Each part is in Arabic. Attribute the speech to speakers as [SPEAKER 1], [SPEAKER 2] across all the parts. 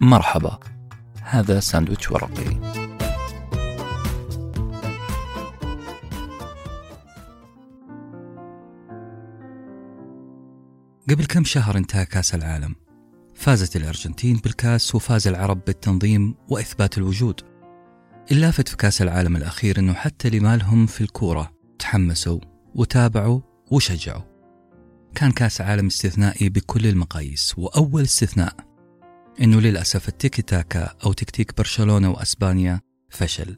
[SPEAKER 1] مرحبا. هذا ساندويتش ورقي. قبل كم شهر انتهى كأس العالم؟ فازت الأرجنتين بالكأس وفاز العرب بالتنظيم وإثبات الوجود. اللافت في كأس العالم الأخير أنه حتى اللي مالهم في الكورة تحمسوا وتابعوا وشجعوا. كان كأس عالم استثنائي بكل المقاييس وأول استثناء أنه للأسف التيكي تاكا أو تكتيك برشلونة وأسبانيا فشل.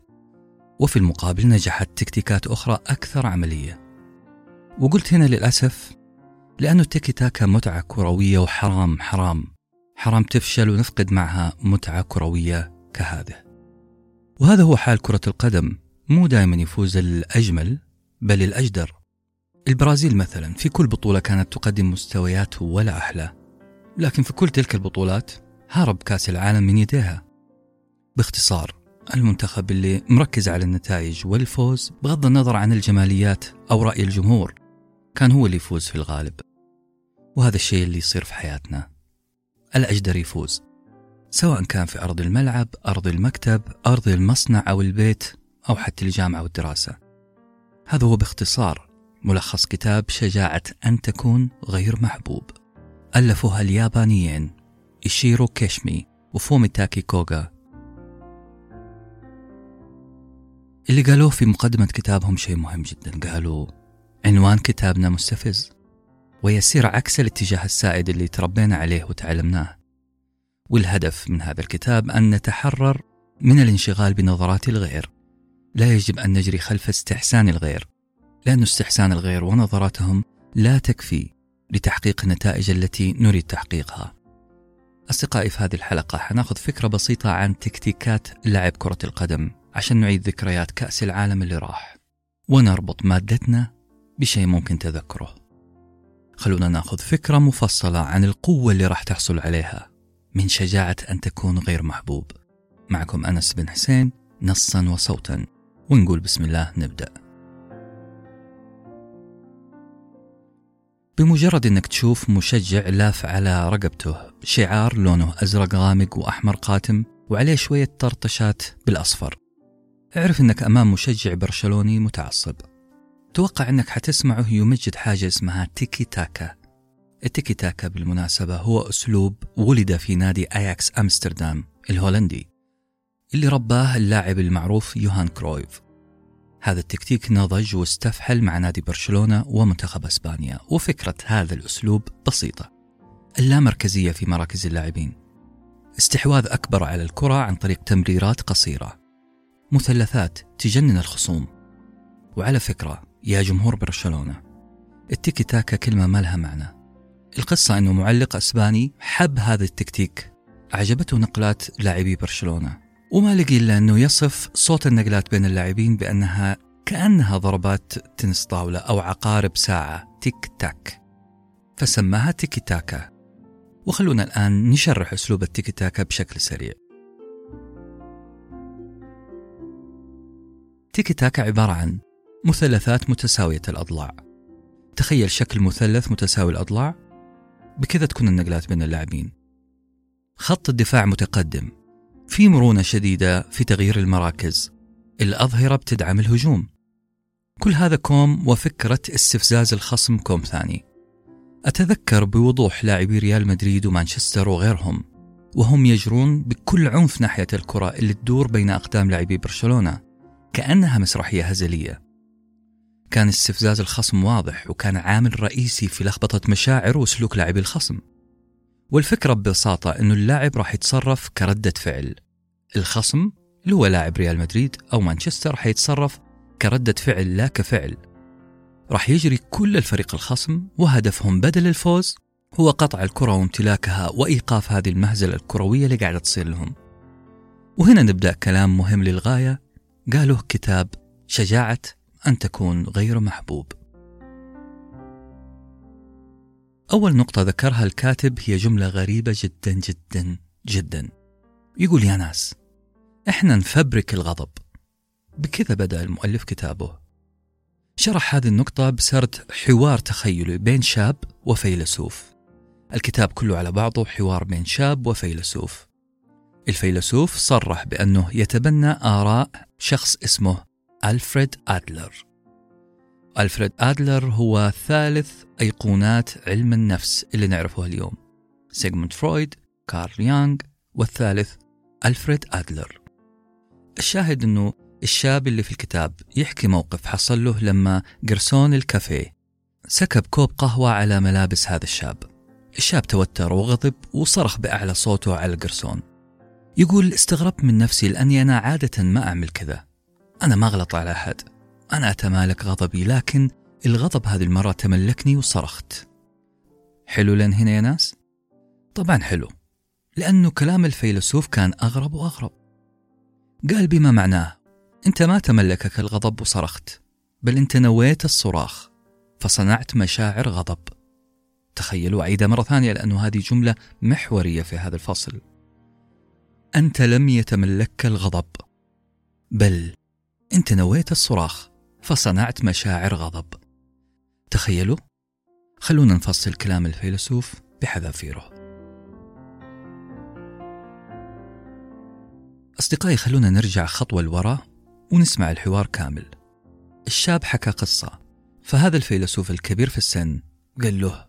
[SPEAKER 1] وفي المقابل نجحت تكتيكات أخرى أكثر عملية. وقلت هنا للأسف لأنه التيكي تاكا متعة كروية وحرام حرام. حرام تفشل ونفقد معها متعة كروية كهذه. وهذا هو حال كرة القدم. مو دائما يفوز الأجمل بل الأجدر. البرازيل مثلا في كل بطولة كانت تقدم مستويات ولا أحلى. لكن في كل تلك البطولات هرب كأس العالم من يديها. باختصار المنتخب اللي مركز على النتائج والفوز بغض النظر عن الجماليات أو رأي الجمهور كان هو اللي يفوز في الغالب. وهذا الشيء اللي يصير في حياتنا. الأجدر يفوز سواء كان في أرض الملعب أرض المكتب أرض المصنع أو البيت أو حتى الجامعة والدراسة هذا هو باختصار ملخص كتاب شجاعة أن تكون غير محبوب. ألفها اليابانيين. إيشيرو كيشمي وفومي تاكي كوغا. اللي قالوه في مقدمة كتابهم شيء مهم جدا. قالوا عنوان كتابنا مستفز ويسير عكس الاتجاه السائد اللي تربينا عليه وتعلمناه. والهدف من هذا الكتاب أن نتحرر من الانشغال بنظرات الغير. لا يجب أن نجري خلف استحسان الغير. لأن استحسان الغير ونظراتهم لا تكفي لتحقيق النتائج التي نريد تحقيقها. أصدقائي في هذه الحلقة حناخذ فكرة بسيطة عن تكتيكات لعب كرة القدم عشان نعيد ذكريات كأس العالم اللي راح. ونربط مادتنا بشيء ممكن تذكره. خلونا ناخذ فكرة مفصلة عن القوة اللي راح تحصل عليها من شجاعة أن تكون غير محبوب. معكم أنس بن حسين نصا وصوتا. ونقول بسم الله نبدأ. بمجرد إنك تشوف مشجع لاف على رقبته شعار لونه أزرق غامق وأحمر قاتم وعليه شوية طرطشات بالأصفر. اعرف إنك أمام مشجع برشلوني متعصب. توقع إنك حتسمعه يمجد حاجة اسمها تيكي تاكا. التيكي تاكا بالمناسبة هو أسلوب ولد في نادي أياكس أمستردام الهولندي اللي رباه اللاعب المعروف يوهان كرويف. هذا التكتيك نضج واستفحل مع نادي برشلونة ومنتخب إسبانيا وفكرة هذا الأسلوب بسيطة. اللامركزية في مراكز اللاعبين. استحواذ أكبر على الكرة عن طريق تمريرات قصيرة. مثلثات تجنن الخصوم. وعلى فكرة يا جمهور برشلونة التيكي تاكا كلمة ما لها معنى. القصة أنه معلق أسباني حب هذا التكتيك. أعجبته نقلات لاعبي برشلونة. وما لقي إلا أنه يصف صوت النقلات بين اللاعبين بأنها كأنها ضربات تنس طاولة أو عقارب ساعة. تيك تاك. فسماها تيكي تاكا. وخلونا الآن نشرح أسلوب التيكي تاكا بشكل سريع. تيكي تاكا عبارة عن مثلثات متساوية الأضلاع. تخيل شكل مثلث متساوي الأضلاع. بكذا تكون النقلات بين اللاعبين. خط الدفاع متقدم. في مرونة شديدة في تغيير المراكز. الأظهرة بتدعم الهجوم. كل هذا كوم وفكرة استفزاز الخصم كوم ثاني. أتذكر بوضوح لاعبي ريال مدريد ومانشستر وغيرهم وهم يجرون بكل عنف ناحية الكرة اللي تدور بين أقدام لاعبي برشلونة كأنها مسرحية هزلية. كان استفزاز الخصم واضح وكان عامل رئيسي في لخبطة مشاعر وسلوك لاعبي الخصم. والفكرة ببساطة أنه اللاعب راح يتصرف كردة فعل. الخصم اللي هو لاعب ريال مدريد أو مانشستر راح يتصرف كردة فعل لا كفعل. راح يجري كل الفريق الخصم وهدفهم بدل الفوز هو قطع الكرة وامتلاكها وإيقاف هذه المهزلة الكروية اللي قاعدة تصير لهم. وهنا نبدأ كلام مهم للغاية. قاله كتاب شجاعة أن تكون غير محبوب أول نقطة ذكرها الكاتب هي جملة غريبة جدا جدا جدا. يقول يا ناس إحنا نفبرك الغضب. بكذا بدأ المؤلف كتابه. شرح هذه النقطة بسرد حوار تخيلي بين شاب وفيلسوف. الكتاب كله على بعضه حوار بين شاب وفيلسوف. الفيلسوف صرح بأنه يتبنى آراء شخص اسمه ألفريد أدلر. ألفريد أدلر هو ثالث أيقونات علم النفس اللي نعرفه اليوم. سيغموند فرويد كارل يانغ والثالث ألفريد أدلر. الشاهد أنه الشاب اللي في الكتاب يحكي موقف حصل له لما قرصون الكافيه سكب كوب قهوة على ملابس هذا الشاب. الشاب توتر وغضب وصرخ بأعلى صوته على القرصون يقول استغربت من نفسي لأني أنا عادة ما أعمل كذا. أنا ما أغلط على أحد. أنا أتمالك غضبي لكن الغضب هذه المرة تملكني وصرخت. حلو لين هنا يا ناس؟ طبعا حلو لأنه كلام الفيلسوف كان أغرب وأغرب. قال بما معناه أنت ما تملكك الغضب وصرخت بل أنت نويت الصراخ فصنعت مشاعر غضب. تخيلوا أعيدها مرة ثانية لأنه هذه جملة محورية في هذا الفصل. أنت لم يتملكك الغضب بل أنت نويت الصراخ. فصنعت مشاعر غضب. تخيلوا خلونا نفصل كلام الفيلسوف بحذافيره أصدقائي خلونا نرجع خطوة لورا ونسمع الحوار كامل. الشاب حكى قصة فهذا الفيلسوف الكبير في السن قال له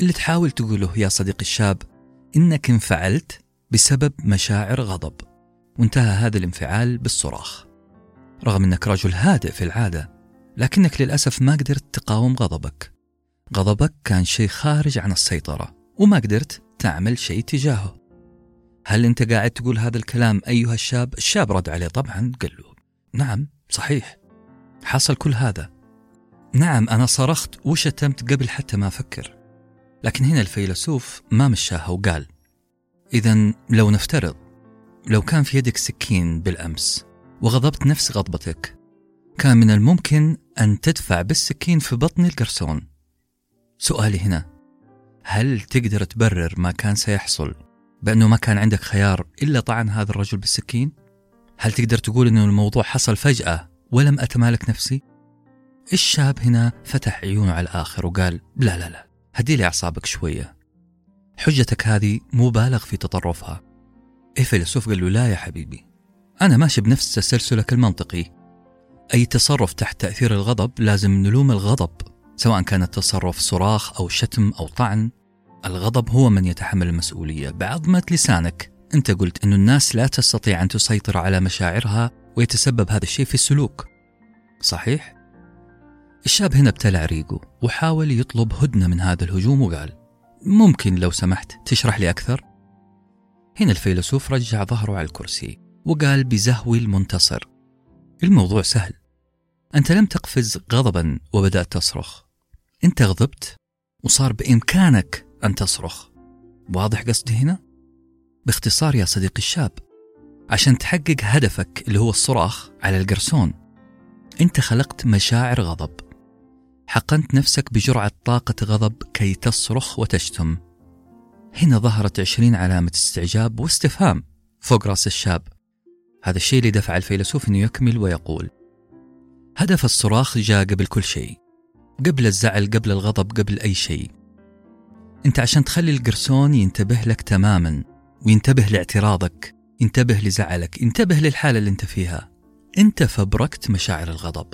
[SPEAKER 1] اللي تحاول تقوله يا صديقي الشاب إنك انفعلت بسبب مشاعر غضب وانتهى هذا الانفعال بالصراخ. رغم أنك رجل هادئ في العادة لكنك للأسف ما قدرت تقاوم غضبك. غضبك كان شيء خارج عن السيطرة وما قدرت تعمل شيء تجاهه. هل أنت قاعد تقول هذا الكلام أيها الشاب؟ الشاب رد عليه طبعا قال له نعم صحيح حصل كل هذا. نعم أنا صرخت وشتمت قبل حتى ما أفكر لكن هنا الفيلسوف ما مشاها وقال إذا لو نفترض لو كان في يدك سكين بالأمس وغضبت نفس غضبتك كان من الممكن أن تدفع بالسكين في بطن القرصون سؤالي هنا هل تقدر تبرر ما كان سيحصل بأنه ما كان عندك خيار إلا طعن هذا الرجل بالسكين؟ هل تقدر تقول أنه الموضوع حصل فجأة ولم أتمالك نفسي؟ الشاب هنا فتح عيونه على الآخر وقال لا لا لا هدي لي أعصابك شوية حجتك هذه مبالغ في تطرفها الفيلسوف قال له لا يا حبيبي أنا ماشي بنفس تسلسلك المنطقي أي تصرف تحت تأثير الغضب لازم نلوم الغضب سواء كان التصرف صراخ أو شتم أو طعن الغضب هو من يتحمل المسؤولية بعظمة لسانك أنت قلت أن الناس لا تستطيع أن تسيطر على مشاعرها ويتسبب هذا الشيء في السلوك صحيح؟ الشاب هنا ابتلع ريقه وحاول يطلب هدنة من هذا الهجوم وقال ممكن لو سمحت تشرح لي أكثر؟ هنا الفيلسوف رجع ظهره على الكرسي وقال بزهو المنتصر الموضوع سهل. أنت لم تقفز غضبا وبدأت تصرخ. أنت غضبت وصار بإمكانك أن تصرخ. واضح قصدي هنا؟ باختصار يا صديقي الشاب عشان تحقق هدفك اللي هو الصراخ على القرصون أنت خلقت مشاعر غضب. حقنت نفسك بجرعة طاقة غضب كي تصرخ وتشتم. هنا ظهرت عشرين علامة استعجاب واستفهام فوق رأس الشاب. هذا الشيء اللي دفع الفيلسوف أنه يكمل ويقول هدف الصراخ جاء قبل كل شيء قبل الزعل قبل الغضب قبل أي شيء. أنت عشان تخلي القرصون ينتبه لك تماما وينتبه لاعتراضك ينتبه لزعلك ينتبه للحالة اللي أنت فيها أنت فبركت مشاعر الغضب.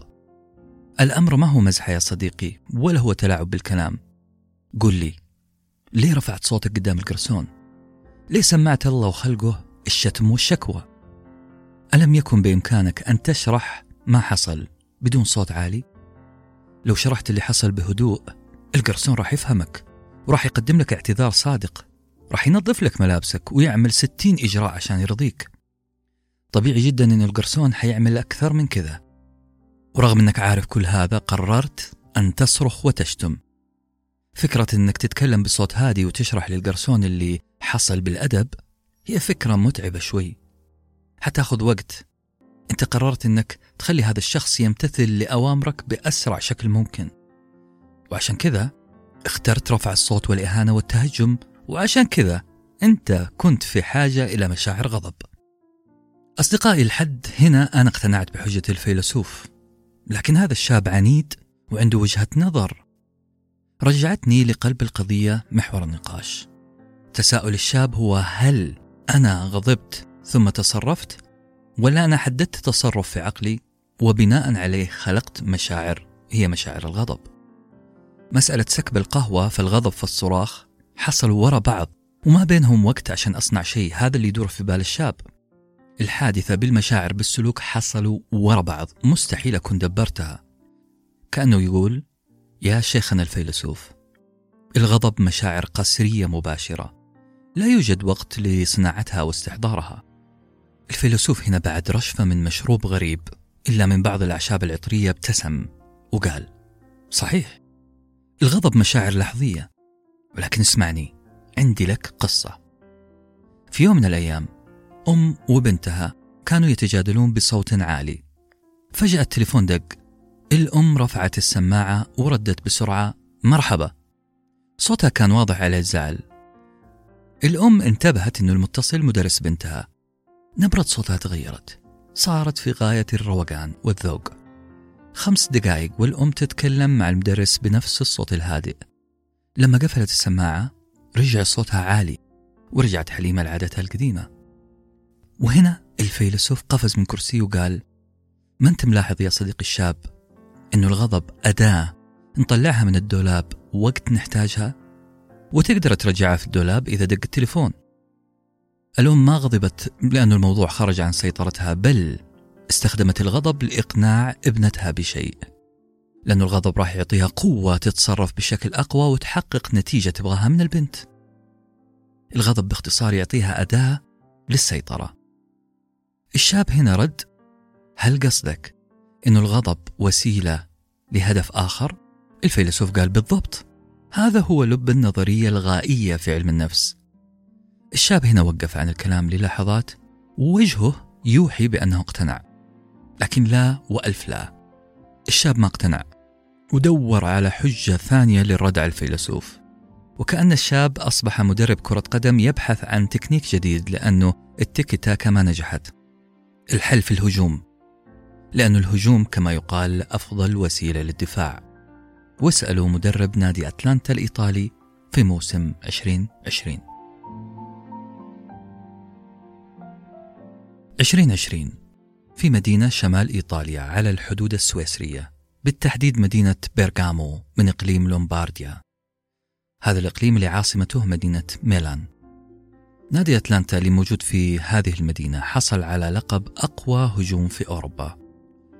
[SPEAKER 1] الأمر ما هو مزحة يا صديقي ولا هو تلاعب بالكلام. قل لي ليه رفعت صوتك قدام القرصون؟ ليه سمعت الله وخلقه الشتم والشكوى؟ ألم يكن بإمكانك أن تشرح ما حصل بدون صوت عالي؟ لو شرحت اللي حصل بهدوء القرصون راح يفهمك وراح يقدم لك اعتذار صادق راح ينظف لك ملابسك ويعمل ستين إجراء عشان يرضيك. طبيعي جدا أن القرصون حيعمل أكثر من كذا. ورغم أنك عارف كل هذا قررت أن تصرخ وتشتم. فكرة أنك تتكلم بصوت هادي وتشرح للقرصون اللي حصل بالأدب هي فكرة متعبة شوي. حتاخذ وقت. أنت قررت أنك تخلي هذا الشخص يمتثل لأوامرك بأسرع شكل ممكن. وعشان كذا اخترت رفع الصوت والإهانة والتهجم. وعشان كذا أنت كنت في حاجة إلى مشاعر غضب. أصدقائي الحد هنا أنا اقتنعت بحجة الفيلسوف. لكن هذا الشاب عنيد وعنده وجهة نظر. رجعتني لقلب القضية محور النقاش. تساؤل الشاب هو هل أنا غضبت؟ ثم تصرفت ولا أنا حددت تصرف في عقلي وبناء عليه خلقت مشاعر هي مشاعر الغضب. مسألة سكب القهوة في الغضب في الصراخ حصلوا ورا بعض وما بينهم وقت عشان أصنع شيء هذا اللي يدور في بال الشاب. الحادثة بالمشاعر بالسلوك حصلوا ورا بعض مستحيل أكون دبرتها. كأنه يقول يا شيخنا الفيلسوف الغضب مشاعر قسرية مباشرة لا يوجد وقت لصناعتها واستحضارها. الفيلسوف هنا بعد رشفة من مشروب غريب إلا من بعض الأعشاب العطرية ابتسم وقال صحيح الغضب مشاعر لحظية ولكن اسمعني عندي لك قصة. في يوم من الأيام أم وبنتها كانوا يتجادلون بصوت عالي. فجأة التليفون دق الأم رفعت السماعة وردت بسرعة مرحبا. صوتها كان واضح على الزعل. الأم انتبهت أن المتصل مدرس بنتها. نبرة صوتها تغيرت. صارت في غاية الروقان والذوق. خمس دقائق والأم تتكلم مع المدرس بنفس الصوت الهادئ. لما قفلت السماعة رجع صوتها عالي ورجعت حليمة لعادتها القديمة. وهنا الفيلسوف قفز من كرسيه وقال ما أنت ملاحظ يا صديقي الشاب أنه الغضب أداة نطلعها من الدولاب وقت نحتاجها؟ وتقدر ترجعها في الدولاب إذا دق التليفون. الأم ما غضبت لأن الموضوع خرج عن سيطرتها بل استخدمت الغضب لإقناع ابنتها بشيء. لأن الغضب راح يعطيها قوة تتصرف بشكل أقوى وتحقق نتيجة تبغاها من البنت. الغضب باختصار يعطيها أداة للسيطرة. الشاب هنا رد هل قصدك أن الغضب وسيلة لهدف آخر؟ الفيلسوف قال بالضبط. هذا هو لب النظرية الغائية في علم النفس. الشاب هنا وقف عن الكلام للحظات ووجهه يوحي بأنه اقتنع. لكن لا وألف لا. الشاب ما اقتنع. ودور على حجة ثانية للرد على الفيلسوف. وكأن الشاب أصبح مدرب كرة قدم يبحث عن تكنيك جديد لأنه التيكي تاكا ما نجحت. الحل في الهجوم. لأن الهجوم كما يقال أفضل وسيلة للدفاع. واسألوا مدرب نادي أتلانتا الإيطالي في موسم 2020 2020 في مدينة شمال إيطاليا على الحدود السويسرية بالتحديد مدينة بيرغامو من إقليم لومبارديا. هذا الإقليم اللي عاصمته مدينة ميلان. نادي أتلانتا اللي موجود في هذه المدينة حصل على لقب أقوى هجوم في أوروبا.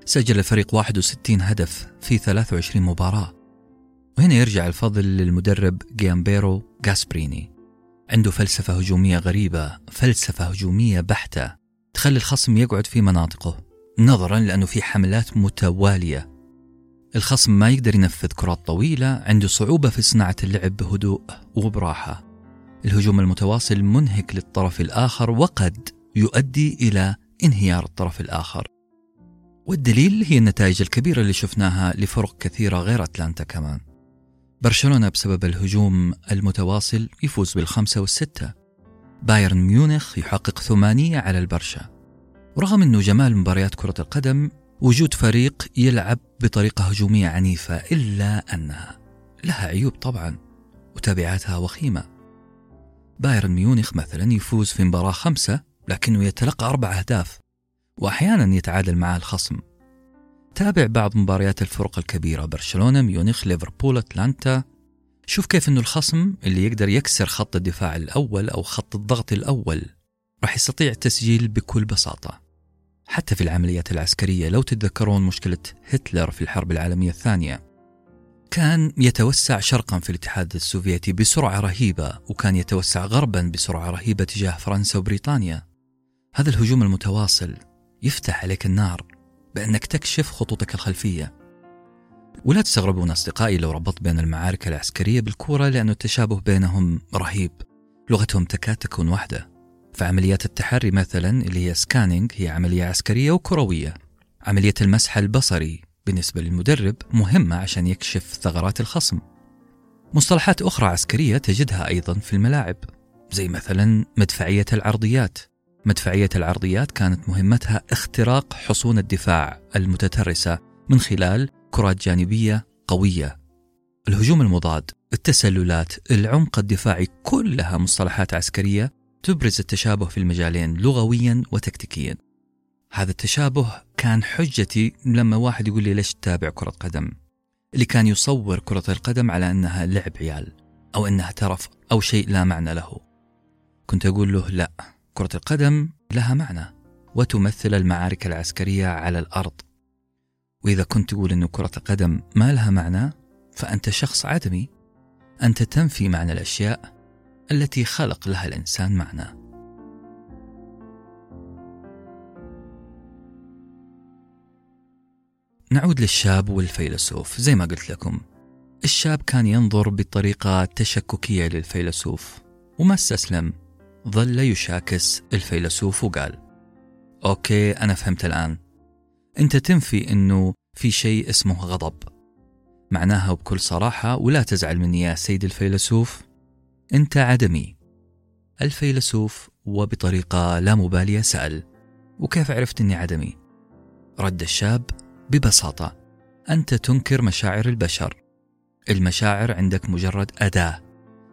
[SPEAKER 1] سجل الفريق 61 هدف في 23 مباراة. وهنا يرجع الفضل للمدرب جيامبيرو غاسبريني. عنده فلسفة هجومية غريبة فلسفة هجومية بحتة. تخلي الخصم يقعد في مناطقه نظرا لأنه في حملات متوالية. الخصم ما يقدر ينفذ كرات طويلة عنده صعوبة في صناعة اللعب بهدوء وبراحة. الهجوم المتواصل منهك للطرف الآخر وقد يؤدي إلى انهيار الطرف الآخر. والدليل هي النتائج الكبيرة اللي شفناها لفرق كثيرة غير أتلانتا كمان. برشلونة بسبب الهجوم المتواصل يفوز بالخمسة والستة. بايرن ميونخ يحقق ثمانية على البرشا. ورغم أنه جمال مباريات كرة القدم وجود فريق يلعب بطريقة هجومية عنيفة إلا أنها لها عيوب طبعا وتبعاتها وخيمة. بايرن ميونخ مثلا يفوز في مباراة خمسة لكنه يتلقى أربع أهداف وأحيانا يتعادل مع الخصم. تابع بعض مباريات الفرق الكبيرة برشلونة ميونخ ليفربول أتلانتا شوف كيف أنه الخصم اللي يقدر يكسر خط الدفاع الأول أو خط الضغط الأول راح يستطيع التسجيل بكل بساطة. حتى في العمليات العسكرية لو تتذكرون مشكلة هتلر في الحرب العالمية الثانية كان يتوسع شرقا في الاتحاد السوفيتي بسرعة رهيبة وكان يتوسع غربا بسرعة رهيبة تجاه فرنسا وبريطانيا. هذا الهجوم المتواصل يفتح عليك النار بأنك تكشف خطوطك الخلفية. ولا تستغربون أصدقائي لو ربطت بين المعارك العسكرية بالكورة لأن التشابه بينهم رهيب. لغتهم تكاد تكون واحدة. فعمليات التحري مثلا اللي هي سكانينج هي عملية عسكرية وكروية. عملية المسح البصري بالنسبة للمدرب مهمة عشان يكشف ثغرات الخصم. مصطلحات أخرى عسكرية تجدها أيضا في الملاعب زي مثلا مدفعية العرضيات. مدفعية العرضيات كانت مهمتها اختراق حصون الدفاع المتترسة من خلال كرات جانبية قوية. الهجوم المضاد التسللات العمق الدفاعي كلها مصطلحات عسكرية تبرز التشابه في المجالين لغويا وتكتيكيا. هذا التشابه كان حجتي لما واحد يقول لي ليش تتابع كرة قدم؟ اللي كان يصور كرة القدم على أنها لعب عيال أو أنها ترف أو شيء لا معنى له. كنت أقول له لا كرة القدم لها معنى وتمثل المعارك العسكرية على الأرض. وإذا كنت تقول أن كرة القدم ما لها معنى فأنت شخص عدمي. أنت تنفي معنى الأشياء التي خلق لها الإنسان معنى. نعود للشاب والفيلسوف زي ما قلت لكم. الشاب كان ينظر بطريقة تشككية للفيلسوف وما استسلم. ظل يشاكس الفيلسوف وقال okay أنا فهمت الآن. أنت تنفي أنه في شيء اسمه غضب. معناها بكل صراحة ولا تزعل مني يا سيد الفيلسوف أنت عدمي. الفيلسوف وبطريقة لا مبالية سأل وكيف عرفت أني عدمي؟ رد الشاب ببساطة أنت تنكر مشاعر البشر. المشاعر عندك مجرد أداة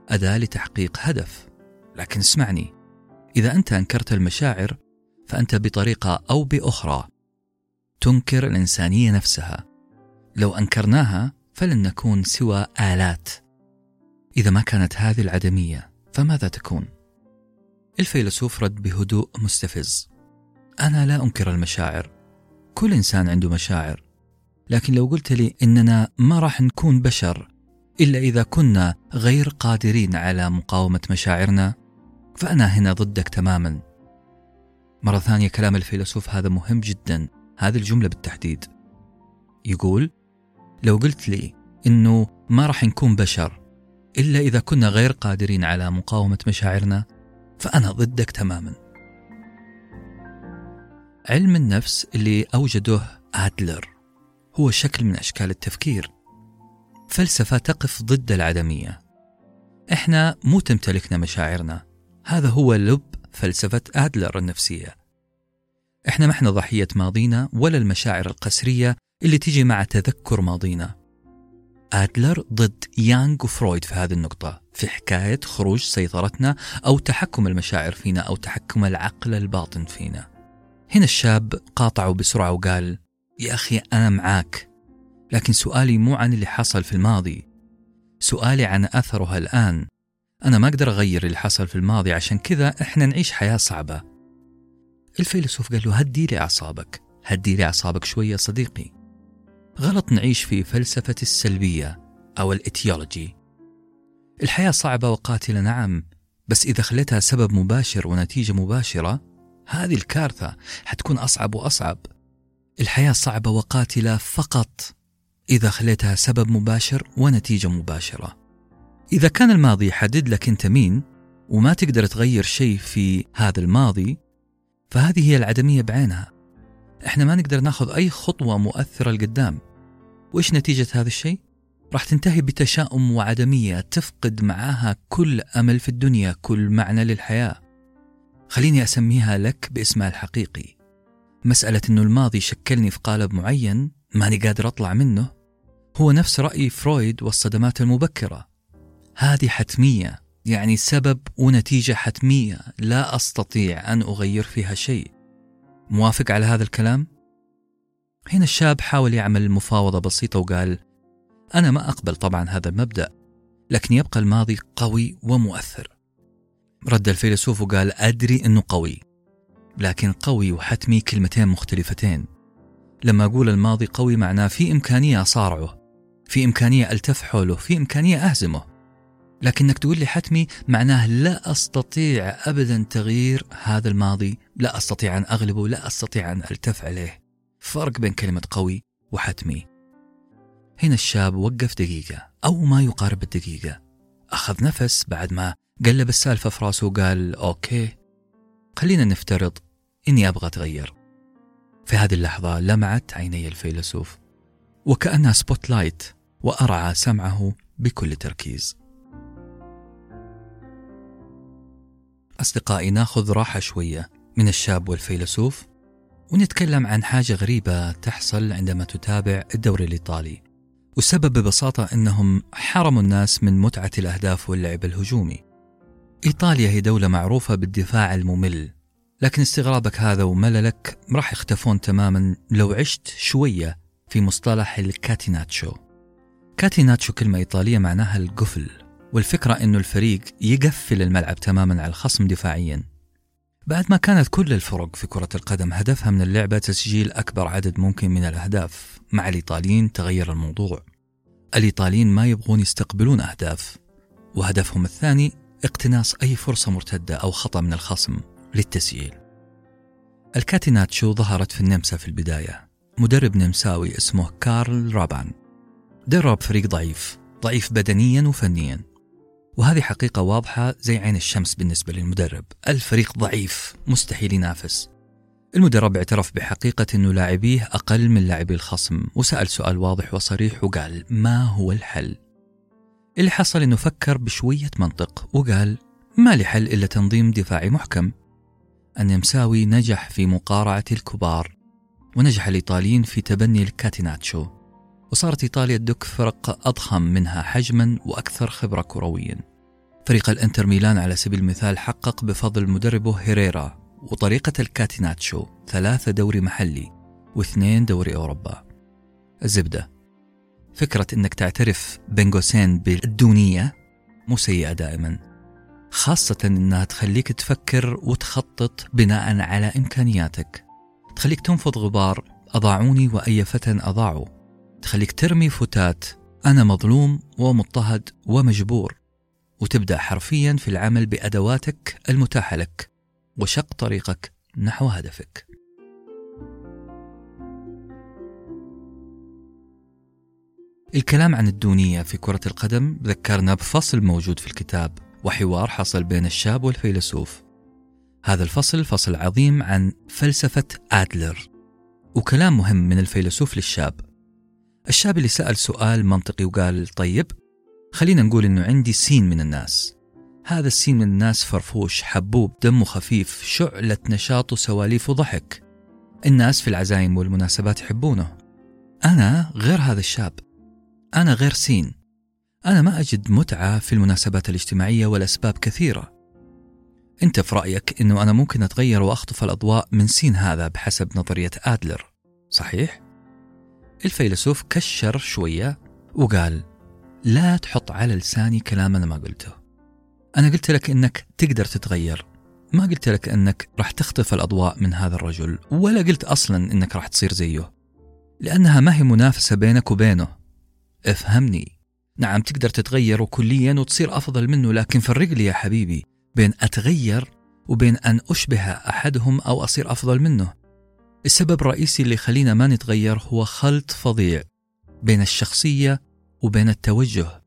[SPEAKER 1] أداة لتحقيق هدف. لكن اسمعني إذا أنت أنكرت المشاعر فأنت بطريقة أو بأخرى تنكر الإنسانية نفسها. لو أنكرناها فلن نكون سوى آلات. إذا ما كانت هذه العدمية فماذا تكون؟ الفيلسوف رد بهدوء مستفز. أنا لا أنكر المشاعر. كل إنسان عنده مشاعر. لكن لو قلت لي إننا ما راح نكون بشر إلا إذا كنا غير قادرين على مقاومة مشاعرنا فأنا هنا ضدك تماما. مرة ثانية كلام الفيلسوف هذا مهم جدا. هذه الجملة بالتحديد. يقول لو قلت لي إنه ما راح نكون بشر إلا إذا كنا غير قادرين على مقاومة مشاعرنا فأنا ضدك تماما. علم النفس اللي أوجده آدلر هو شكل من أشكال التفكير. فلسفة تقف ضد العدمية. إحنا مو تمتلكنا مشاعرنا. هذا هو لب فلسفة آدلر النفسية. إحنا ما إحنا ضحية ماضينا ولا المشاعر القسرية اللي تيجي مع تذكر ماضينا. آدلر ضد يانغ وفرويد في هذه النقطة في حكاية خروج سيطرتنا أو تحكم المشاعر فينا أو تحكم العقل الباطن فينا. هنا الشاب قاطعه بسرعة وقال يا أخي أنا معاك لكن سؤالي مو عن اللي حصل في الماضي سؤالي عن أثرها الآن. أنا ما أقدر أغير اللي حصل في الماضي عشان كذا إحنا نعيش حياة صعبة. الفيلسوف قال له هدي لي أعصابك هدي لي أعصابك شوية صديقي. غلط نعيش في فلسفة السلبية أو الإتيولوجي. الحياة صعبة وقاتلة نعم بس إذا خليتها سبب مباشر ونتيجة مباشرة هذه الكارثة حتكون أصعب وأصعب. الحياة صعبة وقاتلة فقط إذا خليتها سبب مباشر ونتيجة مباشرة. إذا كان الماضي يحدد لك أنت مين وما تقدر تغير شيء في هذا الماضي فهذه هي العدمية بعينها. إحنا ما نقدر ناخذ أي خطوة مؤثرة لقدام. وإيش نتيجة هذا الشيء؟ راح تنتهي بتشاؤم وعدمية تفقد معاها كل أمل في الدنيا كل معنى للحياة. خليني أسميها لك بإسمها الحقيقي. مسألة أنه الماضي شكلني في قالب معين ماني قادر أطلع منه. هو نفس رأي فرويد والصدمات المبكرة. هذه حتمية. يعني سبب ونتيجة حتمية لا أستطيع أن أغير فيها شيء. موافق على هذا الكلام؟ هنا الشاب حاول يعمل مفاوضة بسيطة وقال أنا ما أقبل طبعا هذا المبدأ لكن يبقى الماضي قوي ومؤثر. رد الفيلسوف وقال أدري أنه قوي لكن قوي وحتمي كلمتين مختلفتين. لما أقول الماضي قوي معناه في إمكانية أصارعه في إمكانية ألتف حوله في إمكانية أهزمه. لكنك تقول لي حتمي معناه لا أستطيع أبدا تغيير هذا الماضي لا أستطيع أن أغلبه لا أستطيع أن ألتف عليه. فرق بين كلمة قوي وحتمي. هنا الشاب وقف دقيقة أو ما يقارب الدقيقة. أخذ نفس بعد ما قلب السالفة في راسه وقال أوكي خلينا نفترض إني أبغى أتغير. في هذه اللحظة لمعت عيني الفيلسوف وكأنها spotlight وأرعى سمعه بكل تركيز. أصدقائي ناخذ راحة شوية. من الشاب والفيلسوف ونتكلم عن حاجة غريبة تحصل عندما تتابع الدوري الإيطالي. والسبب ببساطة أنهم حرموا الناس من متعة الأهداف واللعب الهجومي. إيطاليا هي دولة معروفة بالدفاع الممل. لكن استغرابك هذا ومللك راح يختفون تماما لو عشت شوية في مصطلح الكاتيناتشو. كاتيناتشو كلمة إيطالية معناها القفل. والفكرة أنه الفريق يقفل الملعب تماما على الخصم دفاعيا. بعد ما كانت كل الفرق في كرة القدم هدفها من اللعبة تسجيل أكبر عدد ممكن من الأهداف. مع الإيطاليين تغير الموضوع. الإيطاليين ما يبغون يستقبلون أهداف. وهدفهم الثاني اقتناص أي فرصة مرتدة أو خطأ من الخصم للتسجيل. الكاتيناتشو ظهرت في النمسا في البداية. مدرب نمساوي اسمه كارل رابان. درب فريق ضعيف. ضعيف بدنيا وفنيا. وهذه حقيقة واضحة زي عين الشمس بالنسبة للمدرب. الفريق ضعيف مستحيل ينافس. المدرب اعترف بحقيقة أنه لاعبيه أقل من لاعبي الخصم وسأل سؤال واضح وصريح وقال ما هو الحل؟ اللي حصل أنه فكر بشوية منطق وقال ما لي حل إلا تنظيم دفاعي محكم. النمساوي نجح في مقارعة الكبار ونجح الإيطاليين في تبني الكاتيناتشو. وصارت إيطاليا تدك فرق أضخم منها حجما وأكثر خبرة كرويا. فريق الإنتر ميلان على سبيل المثال حقق بفضل مدربه هيريرا وطريقة الكاتيناتشو ثلاثة دوري محلي واثنين دوري أوروبا. الزبدة. فكرة أنك تعترف بين قوسين بالدونية مو سيئة دائما. خاصة أنها تخليك تفكر وتخطط بناء على إمكانياتك. تخليك تنفض غبار أضاعوني وأي فتى أضاعوا تخليك ترمي فتات. أنا مظلوم ومضطهد ومجبور. وتبدأ حرفيا في العمل بأدواتك المتاحة لك وشق طريقك نحو هدفك. الكلام عن الدونية في كرة القدم ذكرنا بفصل موجود في الكتاب وحوار حصل بين الشاب والفيلسوف. هذا الفصل فصل عظيم عن فلسفة آدلر. وكلام مهم من الفيلسوف للشاب. الشاب اللي سأل سؤال منطقي وقال طيب خلينا نقول إنه عندي سين من الناس. هذا السين من الناس فرفوش حبوب دمه خفيف شعلة نشاط وسواليف وضحك. الناس في العزايم والمناسبات يحبونه. أنا غير هذا الشاب أنا غير سين. أنا ما أجد متعة في المناسبات الاجتماعية والأسباب كثيرة. أنت في رأيك أنه أنا ممكن أتغير وأخطف الأضواء من سين هذا بحسب نظرية آدلر صحيح؟ الفيلسوف كشر شوية وقال لا تحط على لساني كلام أنا ما قلته. أنا قلت لك أنك تقدر تتغير. ما قلت لك أنك راح تخطف الأضواء من هذا الرجل ولا قلت أصلا أنك راح تصير زيه. لأنها ما هي منافسة بينك وبينه. افهمني. نعم تقدر تتغير كليا وتصير أفضل منه لكن فرق لي يا حبيبي بين أتغير وبين أن أشبه أحدهم أو أصير أفضل منه السبب الرئيسي اللي يخلينا ما نتغير هو خلط فظيع بين الشخصية وبين التوجه.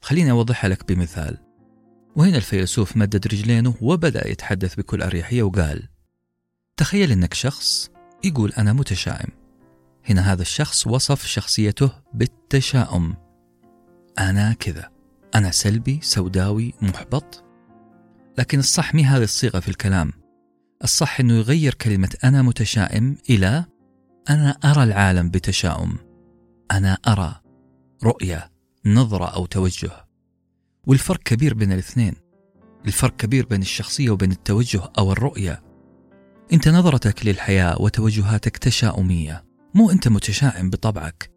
[SPEAKER 1] خليني أوضحها لك بمثال. وهنا الفيلسوف مدد رجلينه وبدأ يتحدث بكل أريحية وقال تخيل أنك شخص يقول أنا متشائم. هنا هذا الشخص وصف شخصيته بالتشاؤم. أنا كذا. أنا سلبي سوداوي محبط. لكن الصح مي هذه الصيغة في الكلام. الصح أنه يغير كلمة أنا متشائم إلى أنا أرى العالم بتشاؤم. أنا أرى رؤية نظرة أو توجه. والفرق كبير بين الاثنين. الفرق كبير بين الشخصية وبين التوجه أو الرؤية. أنت نظرتك للحياة وتوجهاتك تشاؤمية. مو أنت متشائم بطبعك.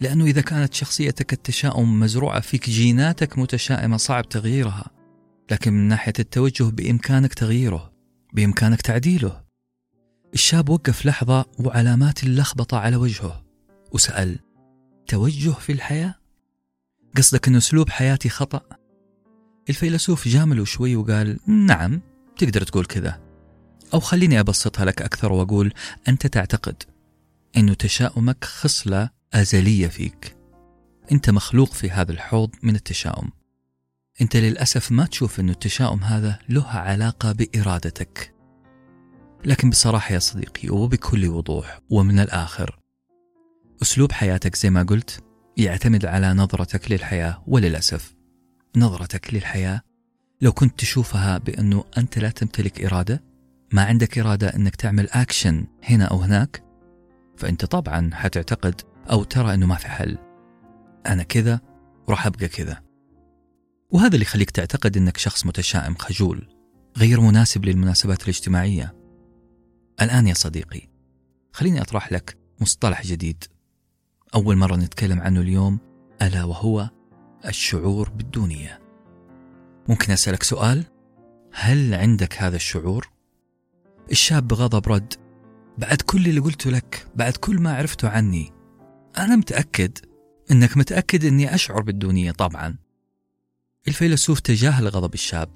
[SPEAKER 1] لأنه إذا كانت شخصيتك التشاؤم مزروعة فيك جيناتك متشائمة صعب تغييرها. لكن من ناحية التوجه بإمكانك تغييره. بإمكانك تعديله الشاب وقف لحظة وعلامات اللخبطة على وجهه وسأل توجه في الحياة؟ قصدك أن أسلوب حياتي خطأ؟ الفيلسوف جامله شوي وقال نعم تقدر تقول كذا أو خليني أبسطها لك أكثر وأقول أنت تعتقد أن تشاؤمك خصلة أزلية فيك أنت مخلوق في هذا الحوض من التشاؤم أنت للأسف ما تشوف أن التشاؤم هذا له علاقة بإرادتك. لكن بصراحة يا صديقي وبكل وضوح ومن الآخر أسلوب حياتك زي ما قلت يعتمد على نظرتك للحياة وللأسف نظرتك للحياة لو كنت تشوفها بأنه أنت لا تمتلك إرادة ما عندك إرادة أنك تعمل أكشن هنا أو هناك فأنت طبعا حتعتقد أو ترى أنه ما في حل. أنا كذا وراح أبقى كذا. وهذا اللي يخليك تعتقد أنك شخص متشائم خجول غير مناسب للمناسبات الاجتماعية. الآن يا صديقي خليني أطرح لك مصطلح جديد. أول مرة نتكلم عنه اليوم ألا وهو الشعور بالدونية. ممكن أسألك سؤال؟ هل عندك هذا الشعور؟ الشاب بغضب رد بعد كل اللي قلته لك بعد كل ما عرفته عني أنا متأكد أنك متأكد أني أشعر بالدونية طبعا. الفيلسوف تجاهل غضب الشاب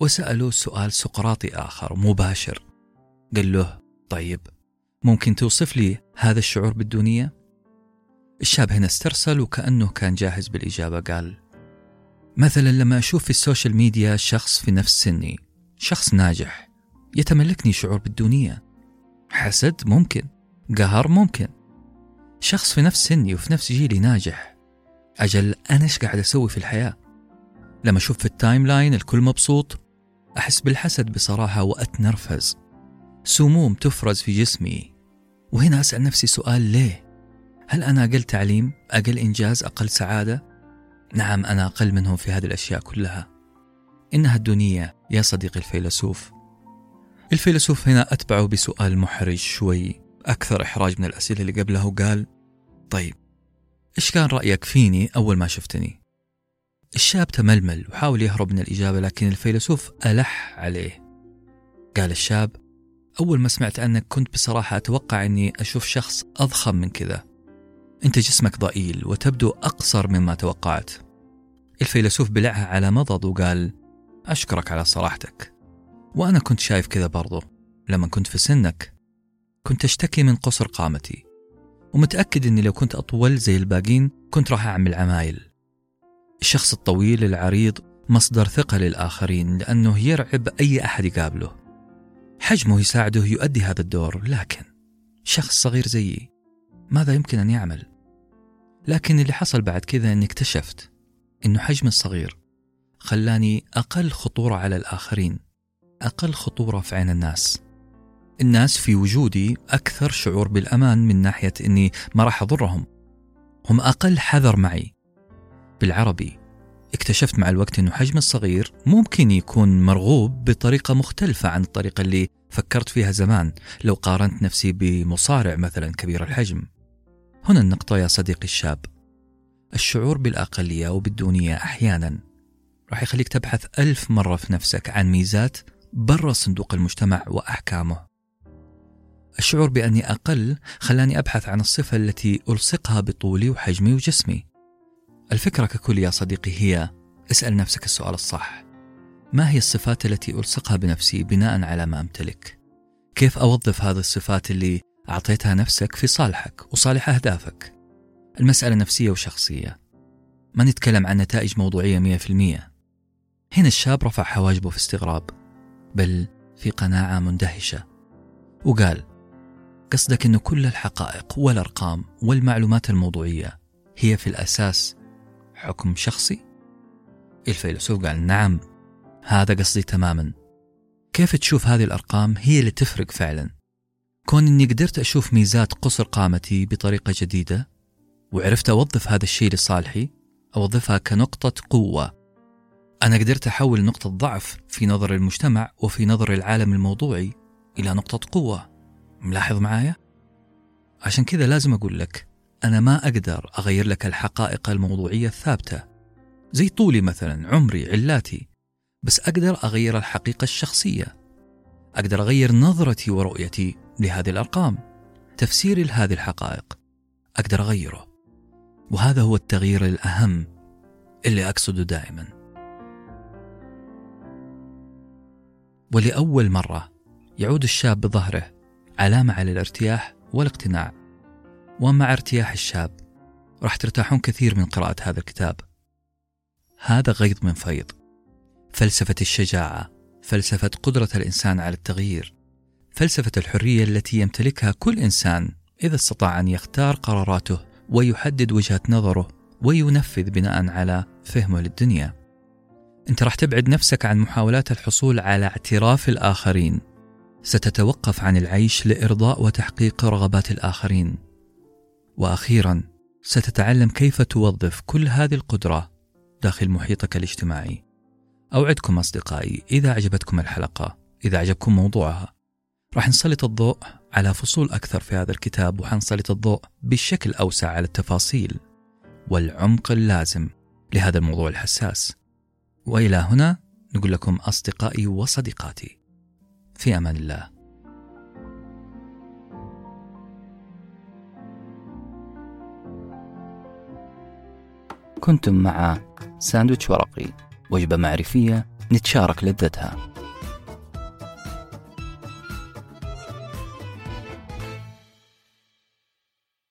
[SPEAKER 1] وسأله سؤال سقراطي آخر مباشر. قال له طيب ممكن توصف لي هذا الشعور بالدونية؟ الشاب هنا استرسل وكأنه كان جاهز بالإجابة قال مثلا لما أشوف في ال social media شخص في نفس سني شخص ناجح يتملكني شعور بالدونية. حسد ممكن قهر ممكن. شخص في نفس سني وفي نفس جيلي ناجح. أجل أنا إيش قاعد أسوي في الحياة؟ لما أشوف في ال timeline الكل مبسوط أحس بالحسد بصراحة وأتنرفز سموم تفرز في جسمي وهنا أسأل نفسي سؤال ليه؟ هل أنا أقل تعليم؟ أقل إنجاز؟ أقل سعادة؟ نعم أنا أقل منهم في هذه الأشياء كلها إنها الدونية يا صديقي الفيلسوف الفيلسوف هنا أتبعه بسؤال محرج شوي أكثر إحراج من الأسئلة اللي قبله وقال طيب إيش كان رأيك فيني أول ما شفتني؟ الشاب تململ وحاول يهرب من الإجابة لكن الفيلسوف ألح عليه. قال الشاب أول ما سمعت عنك كنت بصراحة أتوقع أني أشوف شخص أضخم من كذا. أنت جسمك ضئيل وتبدو أقصر مما توقعت. الفيلسوف بلعها على مضض وقال أشكرك على صراحتك. وأنا كنت شايف كذا برضو. لما كنت في سنك كنت أشتكي من قصر قامتي. ومتأكد أني لو كنت أطول زي الباقين كنت راح أعمل عمايل. الشخص الطويل العريض مصدر ثقة للآخرين لأنه يرعب أي أحد يقابله. حجمه يساعده يؤدي هذا الدور لكن شخص صغير زيي ماذا يمكن أن يعمل؟ لكن اللي حصل بعد كذا أني اكتشفت أنه حجمي الصغير خلاني أقل خطورة على الآخرين أقل خطورة في عين الناس. الناس في وجودي أكثر شعور بالأمان من ناحية أني ما راح أضرهم. هم أقل حذر معي. بالعربي. اكتشفت مع الوقت أنه حجمي الصغير ممكن يكون مرغوب بطريقة مختلفة عن الطريقة اللي فكرت فيها زمان لو قارنت نفسي بمصارع مثلا كبير الحجم. هنا النقطة يا صديقي الشاب. الشعور بالأقلية وبالدونية أحيانا. راح يخليك تبحث ألف مرة في نفسك عن ميزات برا صندوق المجتمع وأحكامه. الشعور بأني أقل خلاني أبحث عن الصفة التي ألصقها بطولي وحجمي وجسمي. الفكرة ككل يا صديقي هي اسأل نفسك السؤال الصح. ما هي الصفات التي ألصقها بنفسي بناء على ما أمتلك؟ كيف أوظف هذه الصفات اللي أعطيتها نفسك في صالحك وصالح أهدافك؟ المسألة نفسية وشخصية. ما نتكلم عن نتائج موضوعية مية في المية؟ هنا الشاب رفع حواجبه في استغراب. بل في قناعة مندهشة. وقال قصدك أن كل الحقائق والأرقام والمعلومات الموضوعية هي في الأساس حكم شخصي؟ الفيلسوف قال نعم هذا قصدي تماما. كيف تشوف هذه الأرقام؟ هي اللي تفرق فعلا. كون أني قدرت أشوف ميزات قصر قامتي بطريقة جديدة وعرفت أوظف هذا الشيء لصالحي أوظفها كنقطة قوة. أنا قدرت أحول نقطة ضعف في نظر المجتمع وفي نظر العالم الموضوعي إلى نقطة قوة. ملاحظ معايا؟ عشان كذا لازم أقول لك أنا ما أقدر أغير لك الحقائق الموضوعية الثابتة زي طولي مثلا عمري علاتي بس أقدر أغير الحقيقة الشخصية. أقدر أغير نظرتي ورؤيتي لهذه الأرقام تفسيري لهذه الحقائق. أقدر أغيره. وهذا هو التغيير الأهم اللي أقصده دائما. ولأول مرة يعود الشاب بظهره علامة على الارتياح والاقتناع. ومع ارتياح الشاب راح ترتاحون كثير من قراءة هذا الكتاب. هذا غيض من فيض. فلسفة الشجاعة فلسفة قدرة الإنسان على التغيير فلسفة الحرية التي يمتلكها كل إنسان إذا استطاع أن يختار قراراته ويحدد وجهة نظره وينفذ بناء على فهمه للدنيا. أنت راح تبعد نفسك عن محاولات الحصول على اعتراف الآخرين. ستتوقف عن العيش لإرضاء وتحقيق رغبات الآخرين. وأخيرا ستتعلم كيف توظف كل هذه القدرة داخل محيطك الاجتماعي. أوعدكم أصدقائي إذا أعجبتكم الحلقة إذا أعجبكم موضوعها راح نسلط الضوء على فصول أكثر في هذا الكتاب وحنسلط الضوء بشكل أوسع على التفاصيل والعمق اللازم لهذا الموضوع الحساس. وإلى هنا نقول لكم أصدقائي وصديقاتي في أمان الله. كنتم مع ساندويتش ورقي وجبة معرفية نتشارك لذتها.